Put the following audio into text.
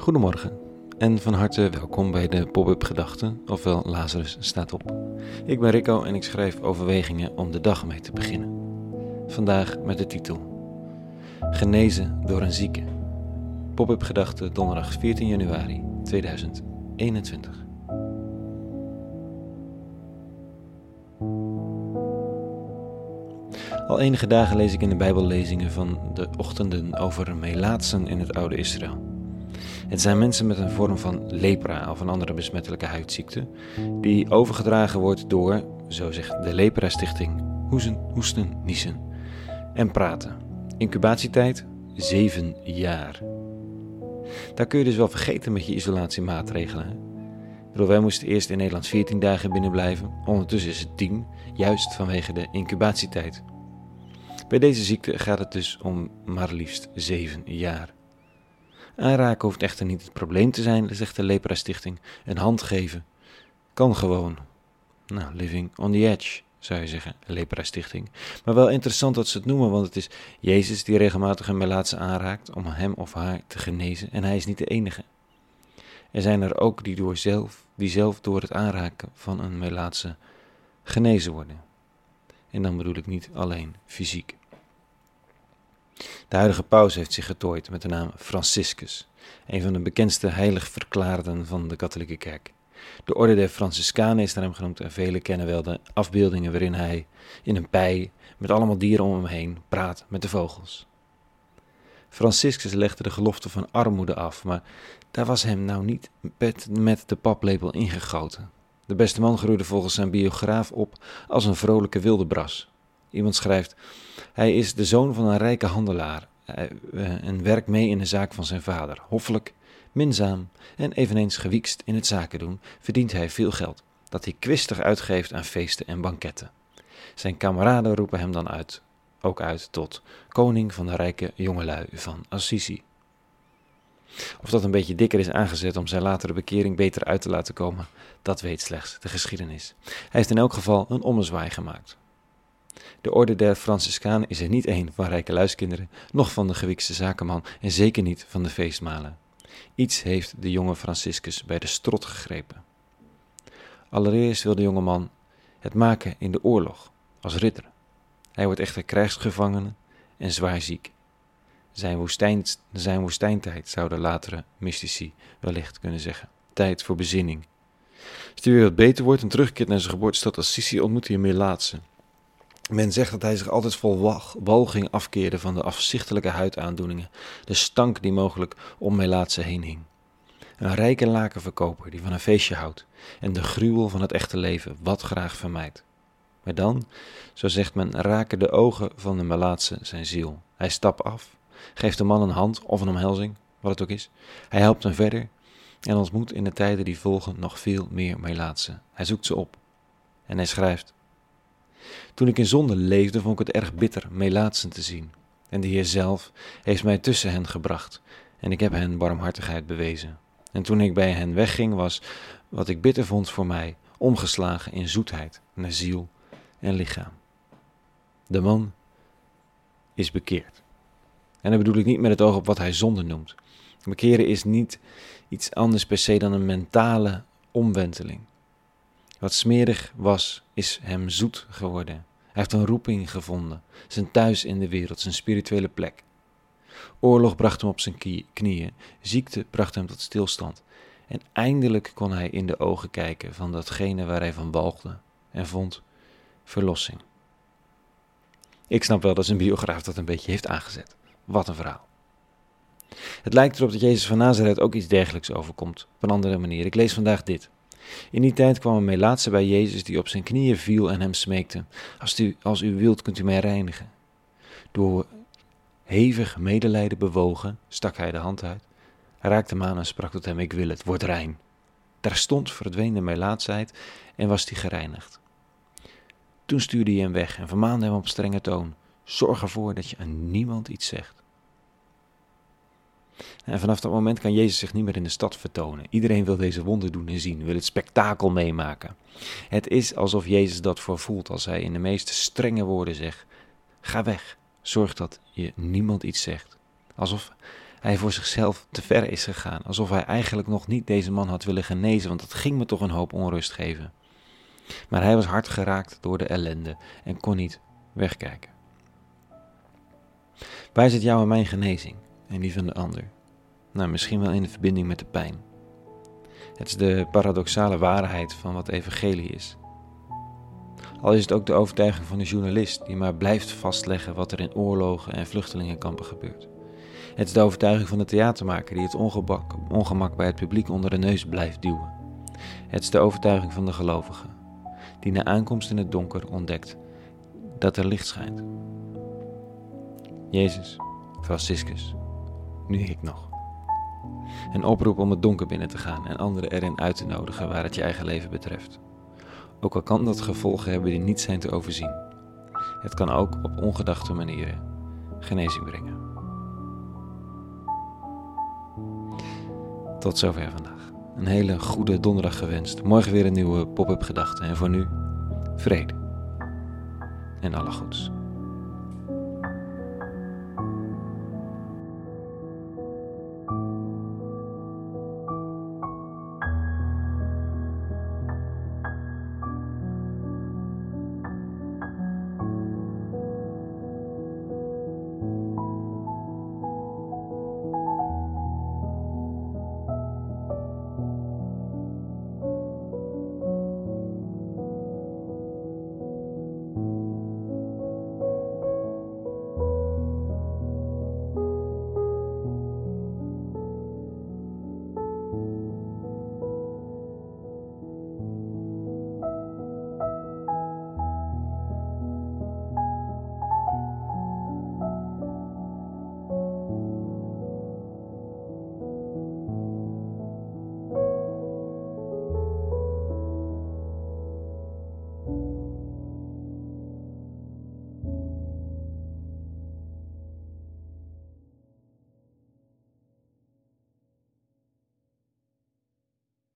Goedemorgen en van harte welkom bij de Pop-up Gedachten, ofwel Lazarus staat op. Ik ben Rico en ik schrijf overwegingen om de dag mee te beginnen. Vandaag met de titel Genezen door een zieke. Pop-up Gedachten donderdag 14 januari 2021. Al enige dagen lees ik in de Bijbellezingen van de ochtenden over melaatsen in het oude Israël. Het zijn mensen met een vorm van lepra of een andere besmettelijke huidziekte, die overgedragen wordt door, zo zegt de Lepra-stichting, hoesten, hoesten, niezen en praten. Incubatietijd 7 jaar. Daar kun je dus wel vergeten met je isolatiemaatregelen. Ik bedoel, wij moesten eerst in Nederland 14 dagen binnen blijven. Ondertussen is het 10, juist vanwege de incubatietijd. Bij deze ziekte gaat het dus om maar liefst 7 jaar. Aanraken hoeft echter niet het probleem te zijn, zegt de Lepra Stichting. Een hand geven kan gewoon. Nou, living on the edge, zou je zeggen, Lepra Stichting. Maar wel interessant dat ze het noemen, want het is Jezus die regelmatig een melaatse aanraakt om hem of haar te genezen. En hij is niet de enige. Er zijn er ook die, door zelf, die zelf door het aanraken van een melaatse genezen worden. En dan bedoel ik niet alleen fysiek. De huidige paus heeft zich getooid met de naam Franciscus, een van de bekendste heilig verklaarden van de katholieke kerk. De orde der Franciscanen is naar hem genoemd en velen kennen wel de afbeeldingen waarin hij in een pij met allemaal dieren om hem heen praat met de vogels. Franciscus legde de gelofte van armoede af, maar daar was hem nou niet met de paplepel ingegoten. De beste man groeide volgens zijn biograaf op als een vrolijke wildebras. Iemand schrijft: Hij is de zoon van een rijke handelaar eh, en werkt mee in de zaak van zijn vader. Hoffelijk, minzaam en eveneens gewiekst in het zaken doen, verdient hij veel geld, dat hij kwistig uitgeeft aan feesten en banketten. Zijn kameraden roepen hem dan uit, ook uit tot koning van de rijke jongelui van Assisi. Of dat een beetje dikker is aangezet om zijn latere bekering beter uit te laten komen, dat weet slechts de geschiedenis. Hij heeft in elk geval een ommezwaai gemaakt. De orde der Franciscanen is er niet één van rijke luiskinderen, noch van de gewiekste zakenman en zeker niet van de feestmalen. Iets heeft de jonge Franciscus bij de strot gegrepen. Allereerst wil de jonge man het maken in de oorlog, als ridder. Hij wordt echter krijgsgevangene en zwaar ziek. Zijn, woestijn, zijn woestijntijd zouden latere mystici wellicht kunnen zeggen. Tijd voor bezinning. Als hij weer wat beter wordt en terugkeert naar zijn geboortestad Assisi, ontmoet hij een Melaatse. Men zegt dat hij zich altijd vol walging afkeerde van de afzichtelijke huidaandoeningen, de stank die mogelijk om Melaatse heen hing. Een rijke lakenverkoper die van een feestje houdt en de gruwel van het echte leven wat graag vermijdt. Maar dan, zo zegt men, raken de ogen van de Melaatse zijn ziel. Hij stapt af, geeft de man een hand of een omhelzing, wat het ook is. Hij helpt hem verder en ontmoet in de tijden die volgen nog veel meer Melaatse. Hij zoekt ze op en hij schrijft. Toen ik in zonde leefde, vond ik het erg bitter Melaatsen te zien. En de Heer zelf heeft mij tussen hen gebracht en ik heb hen barmhartigheid bewezen. En toen ik bij hen wegging, was wat ik bitter vond voor mij omgeslagen in zoetheid naar ziel en lichaam. De man is bekeerd. En dat bedoel ik niet met het oog op wat hij zonde noemt. Bekeren is niet iets anders per se dan een mentale omwenteling. Wat smerig was, is hem zoet geworden. Hij heeft een roeping gevonden, zijn thuis in de wereld, zijn spirituele plek. Oorlog bracht hem op zijn knieën, ziekte bracht hem tot stilstand. En eindelijk kon hij in de ogen kijken van datgene waar hij van walgde en vond verlossing. Ik snap wel dat zijn biograaf dat een beetje heeft aangezet. Wat een verhaal. Het lijkt erop dat Jezus van Nazareth ook iets dergelijks overkomt, op een andere manier. Ik lees vandaag dit. In die tijd kwam een Melaatse bij Jezus die op zijn knieën viel en hem smeekte: Als u, als u wilt, kunt u mij reinigen. Door hevig medelijden bewogen, stak hij de hand uit, raakte hem aan en sprak tot hem: Ik wil het, word rein. Terstond verdween de Melaatsheid en was hij gereinigd. Toen stuurde hij hem weg en vermaande hem op strenge toon: Zorg ervoor dat je aan niemand iets zegt. En vanaf dat moment kan Jezus zich niet meer in de stad vertonen. Iedereen wil deze wonder doen en zien, wil het spektakel meemaken. Het is alsof Jezus dat voorvoelt als hij in de meest strenge woorden zegt: Ga weg, zorg dat je niemand iets zegt. Alsof hij voor zichzelf te ver is gegaan, alsof hij eigenlijk nog niet deze man had willen genezen, want dat ging me toch een hoop onrust geven. Maar hij was hard geraakt door de ellende en kon niet wegkijken. Waar zit jouw en mijn genezing en die van de ander? Nou, misschien wel in de verbinding met de pijn. Het is de paradoxale waarheid van wat evangelie is. Al is het ook de overtuiging van de journalist die maar blijft vastleggen wat er in oorlogen en vluchtelingenkampen gebeurt. Het is de overtuiging van de theatermaker die het ongemak, ongemak bij het publiek onder de neus blijft duwen. Het is de overtuiging van de gelovige die na aankomst in het donker ontdekt dat er licht schijnt. Jezus, Franciscus, nu ik nog. Een oproep om het donker binnen te gaan en anderen erin uit te nodigen waar het je eigen leven betreft. Ook al kan dat gevolgen hebben die niet zijn te overzien. Het kan ook op ongedachte manieren genezing brengen. Tot zover vandaag. Een hele goede donderdag gewenst. Morgen weer een nieuwe pop-up gedachte. En voor nu, vrede. En alle goeds.